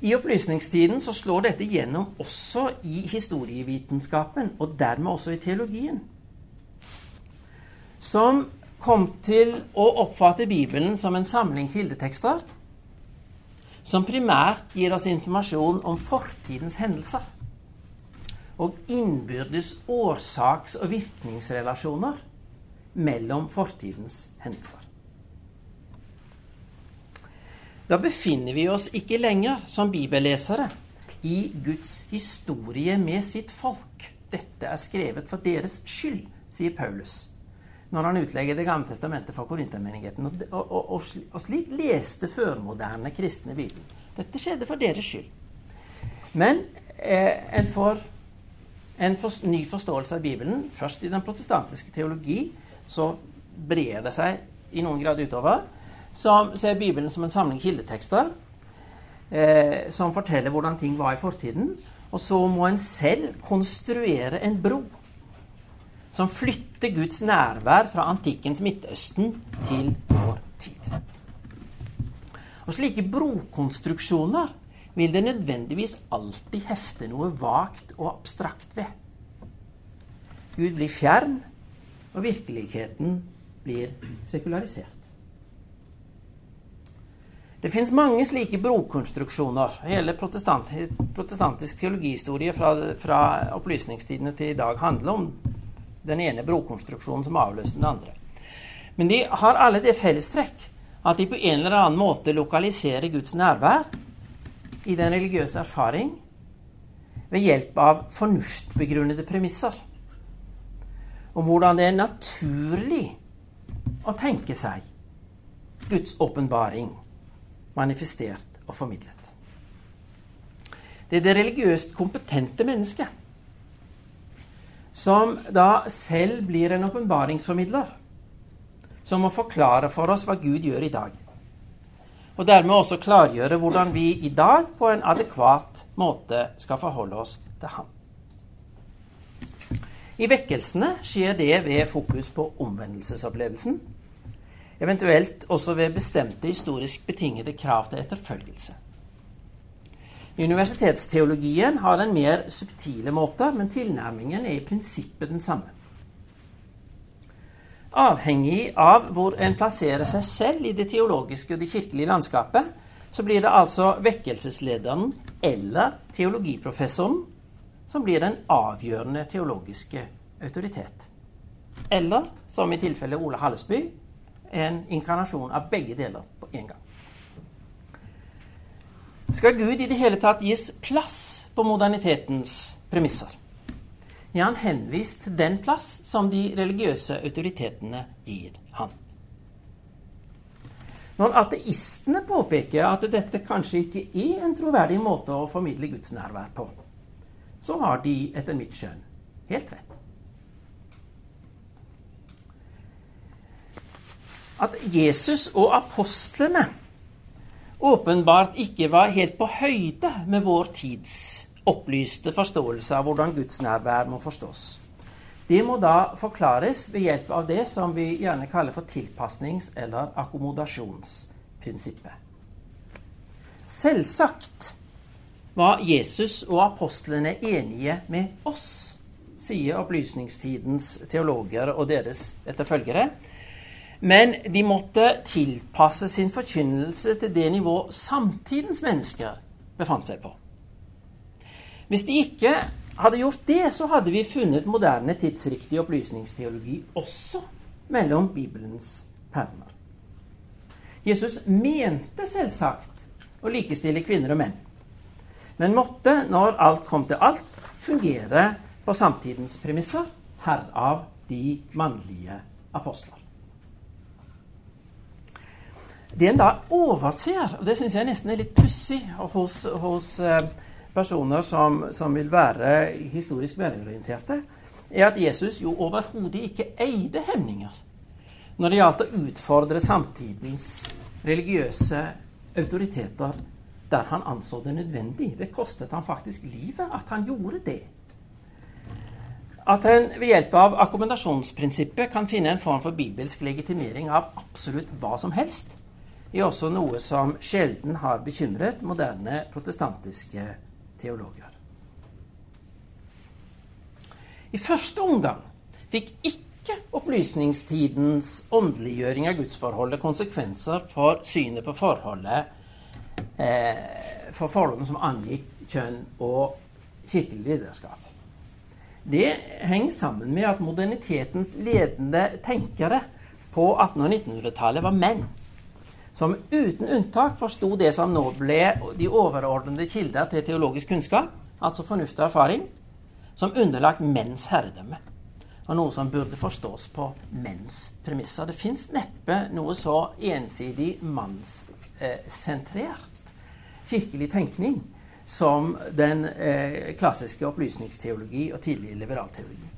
I opplysningstiden så slår dette gjennom også i historievitenskapen, og dermed også i teologien. Som kom til å oppfatte Bibelen som en samling kildetekster som primært gir oss informasjon om fortidens hendelser og innbyrdes årsaks- og virkningsrelasjoner mellom fortidens hendelser. Da befinner vi oss ikke lenger som bibellesere i Guds historie med sitt folk. Dette er skrevet for deres skyld, sier Paulus når han utlegger Det gamle testamentet for korintermenigheten. Og, og, og, og, slik leste førmoderne kristne Bibelen. Dette skjedde for deres skyld. Men eh, en får en for, ny forståelse av Bibelen, først i den protestantiske teologi, så brer det seg i noen grad utover som ser Bibelen som en samling kildetekster eh, som forteller hvordan ting var i fortiden. Og så må en selv konstruere en bro som flytter Guds nærvær fra antikkens Midtøsten til vår tid. Og Slike brokonstruksjoner vil det nødvendigvis alltid hefte noe vagt og abstrakt ved. Gud blir fjern, og virkeligheten blir sekularisert. Det fins mange slike brokonstruksjoner. Hele protestant, protestantisk teologihistorie fra, fra opplysningstidene til i dag handler om den ene brokonstruksjonen som avløste den andre. Men de har alle det fellestrekk at de på en eller annen måte lokaliserer Guds nærvær i den religiøse erfaring ved hjelp av fornuftbegrunnede premisser om hvordan det er naturlig å tenke seg Guds åpenbaring manifestert og formidlet. Det er det religiøst kompetente mennesket som da selv blir en åpenbaringsformidler, som må forklare for oss hva Gud gjør i dag. Og dermed også klargjøre hvordan vi i dag på en adekvat måte skal forholde oss til Ham. I vekkelsene skjer det ved fokus på omvendelsesopplevelsen, eventuelt også ved bestemte historisk betingede krav til etterfølgelse. Universitetsteologien har en mer subtile måte, men tilnærmingen er i prinsippet den samme. Avhengig av hvor en plasserer seg selv i det teologiske og det kirkelige landskapet, så blir det altså vekkelseslederen eller teologiprofessoren som blir den avgjørende teologiske autoritet. Eller, som i tilfellet Ole Hallesby, en inkarnasjon av begge deler på en gang. Skal Gud i det hele tatt gis plass på moderne-tetens premisser? Ja, han henvist til den plass som de religiøse autoritetene gir han? Når ateistene påpeker at dette kanskje ikke er en troverdig måte å formidle Guds nærvær på, så har de etter mitt skjønn helt rett. at Jesus og apostlene åpenbart ikke var helt på høyde med vår tids opplyste forståelse av hvordan Guds nærvær må forstås. Det må da forklares ved hjelp av det som vi gjerne kaller for tilpasnings- eller akkommodasjonsprinsippet. Selvsagt var Jesus og apostlene enige med oss, sier opplysningstidens teologer og deres etterfølgere. Men de måtte tilpasse sin forkynnelse til det nivå samtidens mennesker befant seg på. Hvis de ikke hadde gjort det, så hadde vi funnet moderne tidsriktig opplysningsteologi også mellom Bibelens permer. Jesus mente selvsagt å likestille kvinner og menn, men måtte, når alt kom til alt, fungere på samtidens premisser, herav de mannlige apostler. Det en da overser, og det syns jeg nesten er litt pussig hos, hos eh, personer som, som, vil være historisk velorienterte, er at Jesus jo overhodet ikke eide hemninger når det gjaldt å utfordre samtidens religiøse autoriteter der han anså det nødvendig. Det kostet han faktisk livet at han gjorde det. At en ved hjelp av akkommodasjonsprinsippet kan finne en form for bibelsk legitimering av absolutt hva som helst, er også noe som sjelden har bekymret moderne protestantiske teologer. I første omgang fikk ikke opplysningstidens åndeliggjøring av gudsforholdet konsekvenser for synet på forholdet eh, for forholdene som angikk kjønn og kirkelig lederskap. Det henger sammen med at modernitetens ledende tenkere på 1800- og 1900-tallet var menn som uten unntak forsto det som nå ble de overordnede kilder til teologisk kunnskap, altså fornuft og erfaring, som underlagt menns herredømme. Og noe som burde forstås på menns premisser. Det fins neppe noe så ensidig mannssentrert kirkelig tenkning som den eh, klassiske opplysningsteologi og tidlig liberalteologi.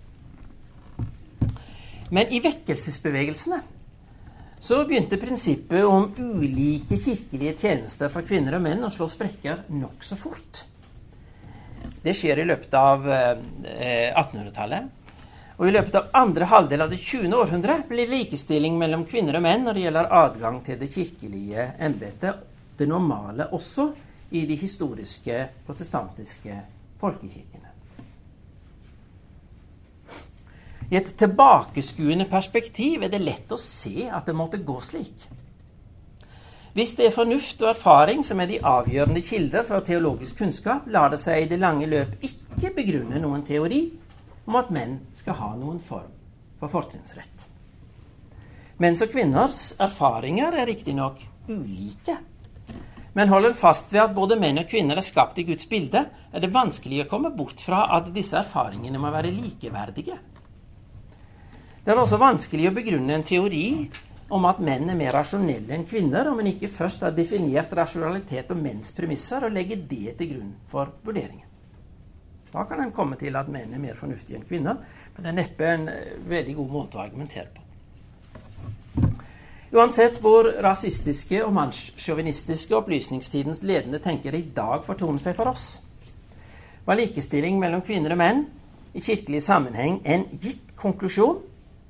Men i vekkelsesbevegelsene så begynte prinsippet om ulike kirkelige tjenester for kvinner og menn å slå sprekker nokså fort. Det skjer i løpet av eh, 1800-tallet. Og i løpet av andre halvdel av det 20. århundre blir likestilling mellom kvinner og menn når det gjelder adgang til det kirkelige embetet, det normale også i de historiske protestantiske folkekirkene. I et tilbakeskuende perspektiv er det lett å se at det måtte gå slik. Hvis det er fornuft og erfaring som er de avgjørende kilder for teologisk kunnskap, lar det seg i det lange løp ikke begrunne noen teori om at menn skal ha noen form for fortrinnsrett. Menns og kvinners erfaringer er riktignok ulike. Men holder fast ved at både menn og kvinner er skapt i Guds bilde, er det vanskelig å komme bort fra at disse erfaringene må være likeverdige. Det er også vanskelig å begrunne en teori om at menn er mer rasjonelle enn kvinner, om en ikke først har definert rasjonalitet på menns premisser og legger det til grunn for vurderingen. Da kan en komme til at menn er mer fornuftige enn kvinner, men det er neppe en eh, veldig god måte å argumentere på. Uansett hvor rasistiske og mannssjåvinistiske opplysningstidens ledende tenkere i dag fortoner seg for oss, var likestilling mellom kvinner og menn i kirkelig sammenheng en gitt konklusjon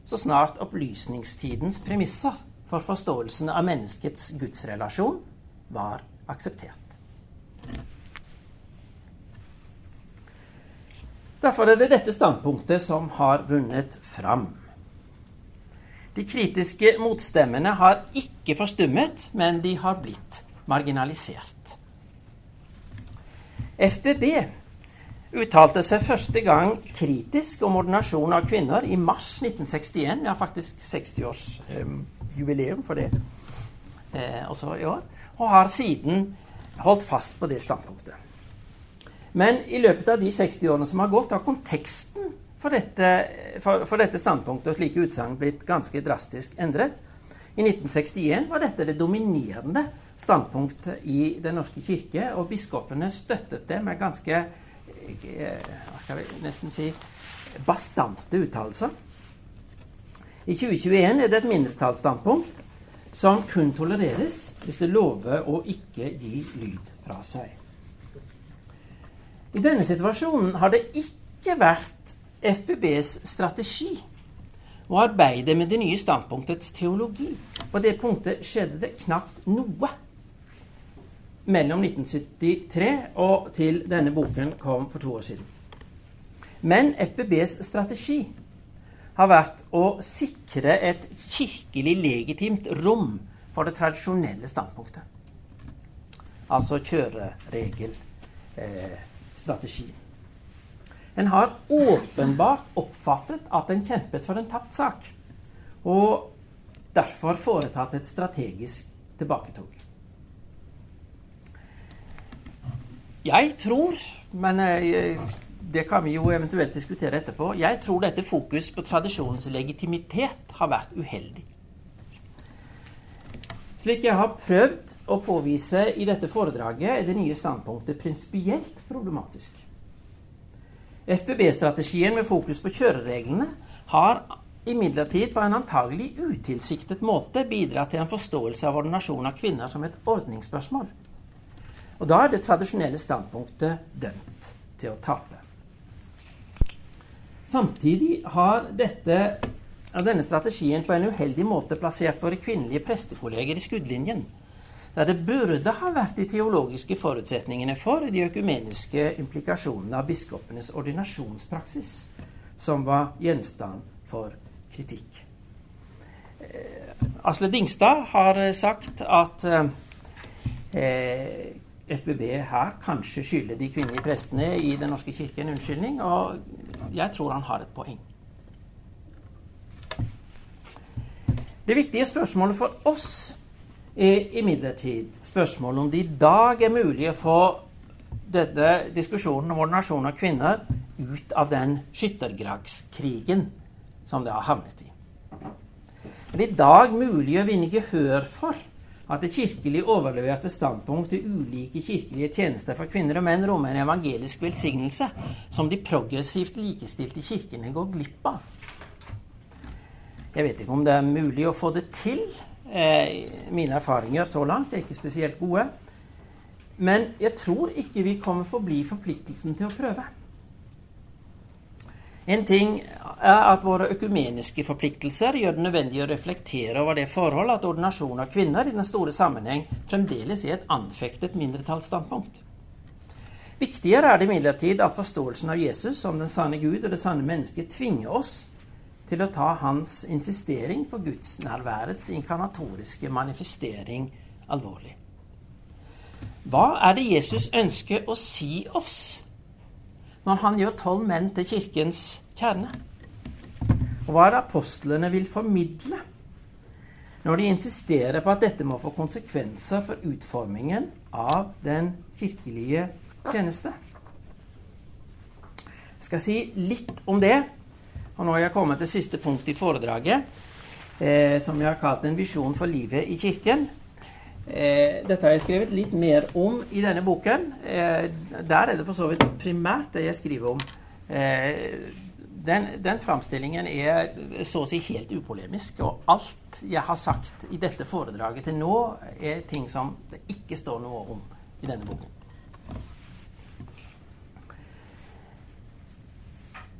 så snart opplysningstidens premisser for forståelsen av menneskets gudsrelasjon var akseptert. Derfor er det dette standpunktet som har vunnet fram. De kritiske motstemmene har ikke forstummet, men de har blitt marginalisert. FBB uttalte seg første gang kritisk om ordinasjon av kvinner i mars 1961. Vi har faktisk 60-årsjubileum eh, for det eh, også i år. Og har siden holdt fast på det standpunktet. Men i løpet av de 60 årene som har gått, har konteksten for dette, for, for dette standpunktet og slike utsagn blitt ganske drastisk endret. I 1961 var dette det dominerende standpunktet i Den norske kirke, og biskopene støttet det med ganske hva skal vi nesten si bastante uttalelser. I 2021 er det et mindretallsstandpunkt som kun tolereres hvis det lover å ikke gi lyd fra seg. I denne situasjonen har det ikke vært FBBs strategi å arbeide med det nye standpunktets teologi. På det punktet skjedde det knapt noe mellom 1973 og til denne boken kom for to år siden. Men FBBs strategi har vært å sikre et kirkelig legitimt rom for det tradisjonelle standpunktet. Altså kjøreregelstrategien. Eh, en har åpenbart oppfattet at en kjempet for en tapt sak, og derfor foretatt et strategisk tilbaketog. Jeg tror, men eh, det kan vi jo eventuelt diskutere etterpå, jeg tror dette fokus på tradisjonens legitimitet har vært uheldig. Slik jeg har prøvd å påvise i dette foredraget, er det nye standpunktet prinsipielt problematisk. FBB-strategien med fokus på kjørereglene har imidlertid på en antagelig utilsiktet måte bidratt til en forståelse av ordinasjon av kvinner som et ordningsspørsmål. Og da er det tradisjonelle standpunktet dømt til å tape. Samtidig har dette, denne strategien på en uheldig måte plassert våre kvinnelige prestekolleger i skuddlinjen, der det burde ha vært de teologiske forutsetningene for de økumeniske implikasjonene av biskopenes ordinasjonspraksis som var gjenstand for kritikk. Eh, Asle Dingstad har sagt at eh, FBB her kanskje skylder de kvinnelige prestene i Den norske kirke en unnskyldning, og jeg tror han har et poeng. Det viktige spørsmålet for oss er imidlertid spørsmålet om det i dag er mulig å få denne diskusjonen om ordinasjon av kvinner ut av den skyttergravskrigen som det har havnet i. Er i dag mulig å vinne gehør for at det kirkelig overleverte standpunkt til ulike kirkelige tjenester for kvinner og menn rommer en evangelisk velsignelse som de progressivt likestilte kirkene går glipp av. Jeg vet ikke om det er mulig å få det til. Eh, mine erfaringer så langt er ikke spesielt gode. Men jeg tror ikke vi kommer forbi forpliktelsen til å prøve. En ting er at våre økumeniske forpliktelser gjør det nødvendig å reflektere over det forhold at ordinasjon av kvinner i den store sammenheng fremdeles er et anfektet mindretallsstandpunkt. Viktigere er det imidlertid at forståelsen av Jesus som den sanne Gud og det sanne mennesket tvinger oss til å ta hans insistering på gudsnærværets inkarnatoriske manifestering alvorlig. Hva er det Jesus ønsker å si oss når han gjør tolv menn til kirkens kjerne? Og hva er det apostlene vil formidle når de insisterer på at dette må få konsekvenser for utformingen av den kirkelige tjeneste? Jeg skal si litt om det. Og nå har jeg kommet til siste punkt i foredraget, eh, som jeg har kalt 'En visjon for livet i kirken'. Eh, dette har jeg skrevet litt mer om i denne boken. Eh, der er det for så vidt primært det jeg skriver om. Eh, den, den framstillingen er så å si helt upolemisk. Og alt jeg har sagt i dette foredraget til nå, er ting som det ikke står noe om i denne boken.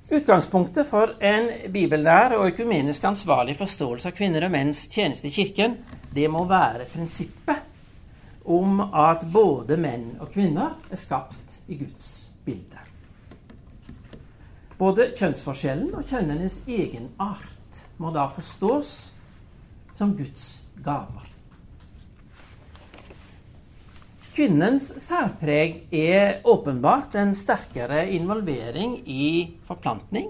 Utgangspunktet for en bibelnær og økumenisk ansvarlig forståelse av kvinner og menns tjeneste i Kirken, det må være prinsippet om at både menn og kvinner er skapt i Guds bilde. Både kjønnsforskjellen og kjønnenes egenart må da forstås som Guds gaver. Kvinnens særpreg er åpenbart en sterkere involvering i forplantning,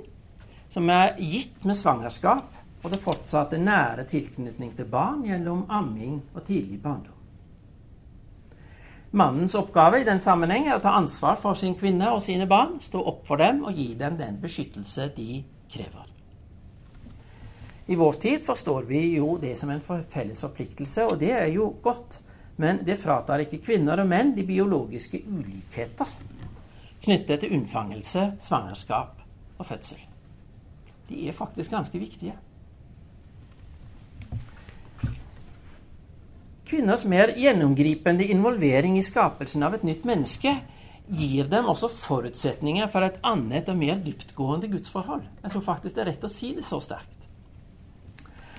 som er gitt med svangerskap og det fortsatte nære tilknytning til barn gjennom amming og tidlig barndom. Mannens oppgave i den sammenheng er å ta ansvar for sin kvinne og sine barn, stå opp for dem og gi dem den beskyttelse de krever. I vår tid forstår vi jo det som en felles forpliktelse, og det er jo godt. Men det fratar ikke kvinner og menn de biologiske ulikheter knyttet til unnfangelse, svangerskap og fødsel. De er faktisk ganske viktige. Kvinners mer gjennomgripende involvering i skapelsen av et nytt menneske gir dem også forutsetninger for et annet og mer dyptgående gudsforhold. Jeg tror faktisk det er rett å si det så sterkt.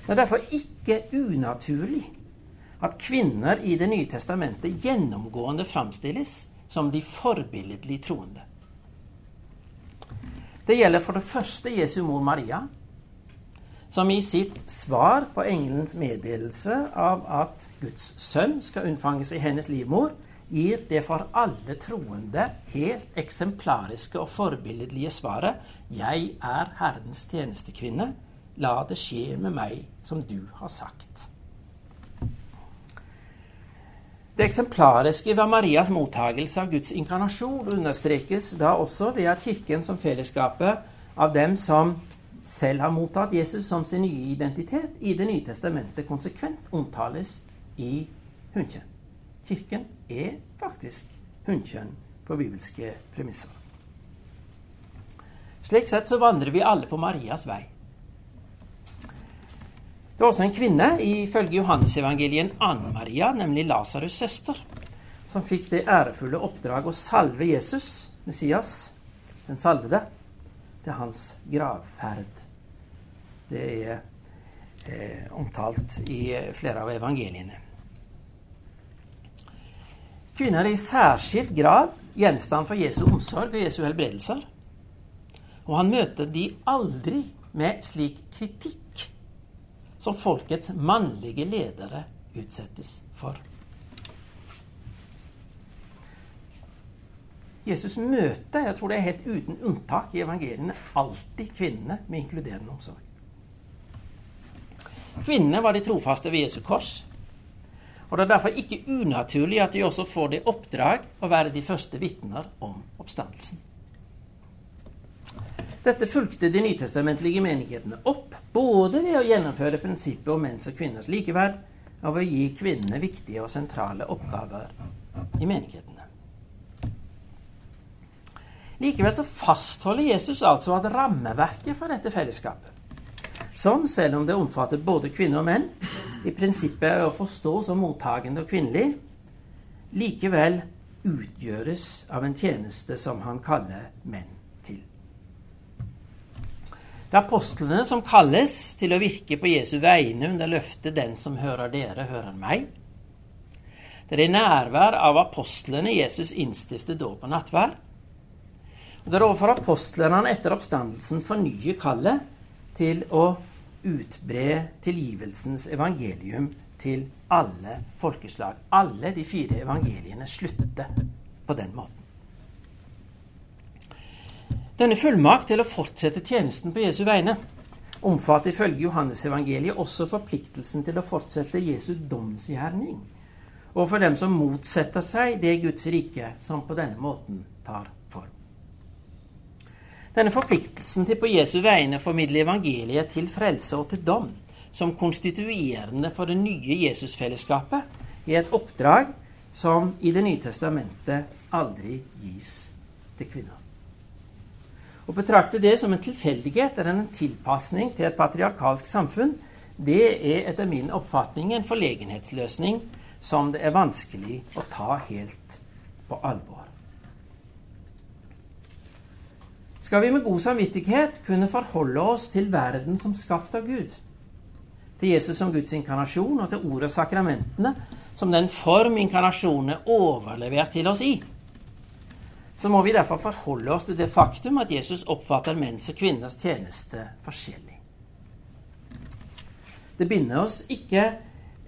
Det er derfor ikke unaturlig at kvinner i Det nye testamentet gjennomgående framstilles som de forbilledlig troende. Det gjelder for det første Jesu mor Maria, som i sitt svar på engelens meddelelse av at Guds sønn skal unnfanges i hennes livmor, gir det for alle troende helt eksemplariske og forbilledlige svaret 'Jeg er Herrens tjenestekvinne. La det skje med meg som du har sagt'. Det eksemplariske ved Marias mottagelse av Guds inkarnasjon understrekes da også ved at Kirken som fellesskapet av dem som selv har mottatt Jesus som sin nye identitet, i Det nye testamentet konsekvent omtales i hunnkjønn. Kirken er faktisk hunnkjønn på bibelske premisser. Slik sett så vandrer vi alle på Marias vei. Det var også en kvinne, ifølge Johannesevangelien Ann-Maria, nemlig Lasarus' søster, som fikk det ærefulle oppdrag å salve Jesus, Messias, den salvede, til hans gravferd. Det er eh, omtalt i flere av evangeliene. Kvinner er i særskilt grad gjenstand for Jesu omsorg og Jesu helbredelser. Og han møter de aldri med slik kritikk som folkets mannlige ledere utsettes for. Jesus møter jeg tror det er helt uten unntak i evangeliene alltid kvinnene med inkluderende omsorg. Kvinnene var de trofaste ved Jesu kors. Og Det er derfor ikke unaturlig at de også får det oppdrag å være de første vitner om oppstandelsen. Dette fulgte de nytestamentlige menighetene opp, både ved å gjennomføre prinsippet om menns og kvinners likeverd, og ved å gi kvinnene viktige og sentrale oppgaver i menighetene. Likevel så fastholder Jesus altså at rammeverket for dette fellesskapet, som selv om det omfatter både kvinner og menn, i prinsippet er å forstå som mottagende og kvinnelig, likevel utgjøres av en tjeneste som han kaller menn. til. Det er apostlene som kalles til å virke på Jesu vegne under løftet 'Den som hører dere, hører meg'. Det er i nærvær av apostlene Jesus innstifter dåp og nattvær. Det er overfor apostlene etter oppstandelsen fornyer kallet til å utbre tilgivelsens evangelium til alle folkeslag. Alle de fire evangeliene slutter på den måten. Denne fullmakt til å fortsette tjenesten på Jesu vegne omfatter ifølge Johannesevangeliet også forpliktelsen til å fortsette Jesu domsgjerning overfor dem som motsetter seg det Guds rike som på denne måten tar. Denne forpliktelsen til på Jesu vegne å formidle evangeliet til frelse og til dom, som konstituerende for det nye Jesusfellesskapet, er et oppdrag som i Det nye testamentet aldri gis til kvinner. Å betrakte det som en tilfeldighet eller en tilpasning til et patriarkalsk samfunn, det er etter min oppfatning en forlegenhetsløsning som det er vanskelig å ta helt på alvor. Skal vi med god samvittighet kunne forholde oss til verden som skapt av Gud, til Jesus som Guds inkarnasjon og til ordet og sakramentene som den form inkarnasjonen er overlevert til oss i, så må vi derfor forholde oss til det faktum at Jesus oppfatter menns og kvinners tjeneste forskjellig. Det binder oss ikke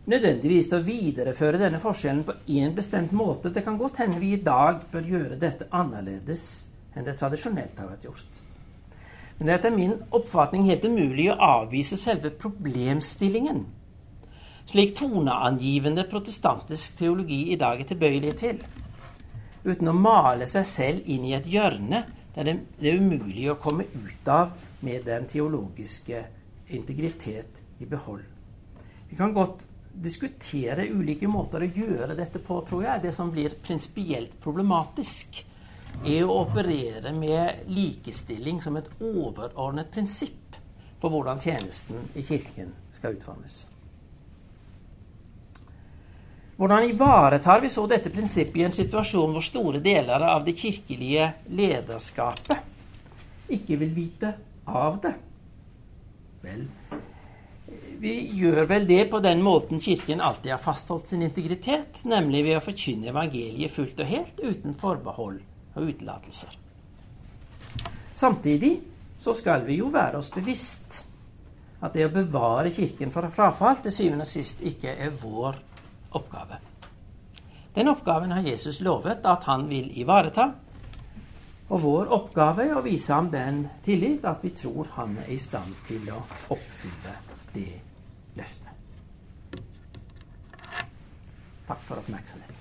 nødvendigvis til å videreføre denne forskjellen på én bestemt måte. Det kan godt hende vi i dag bør gjøre dette annerledes enn det tradisjonelt har vært gjort. Men det er etter min oppfatning helt umulig å avvise selve problemstillingen, slik toneangivende protestantisk teologi i dag er tilbøyelig til uten å male seg selv inn i et hjørne der det, er umulig å komme ut av med den teologiske integritet i behold. Vi kan godt diskutere ulike måter å gjøre dette på, tror jeg. Det som blir prinsipielt problematisk, er å operere med likestilling som et overordnet prinsipp for hvordan tjenesten i Kirken skal utformes. Hvordan ivaretar vi så dette prinsippet i en situasjon hvor store deler av det kirkelige lederskapet ikke vil vite av det? Vel, vi gjør vel det på den måten Kirken alltid har fastholdt sin integritet, nemlig ved å forkynne evangeliet fullt og helt, uten forbehold og utelatelser. Samtidig så skal vi jo være oss bevisst at det å bevare Kirken fra frafall til syvende og sist ikke er vår oppgave. Den oppgaven har Jesus lovet at han vil ivareta. Og vår oppgave er å vise ham den tillit at vi tror han er i stand til å oppfylle det løftet. Takk for oppmerksomheten.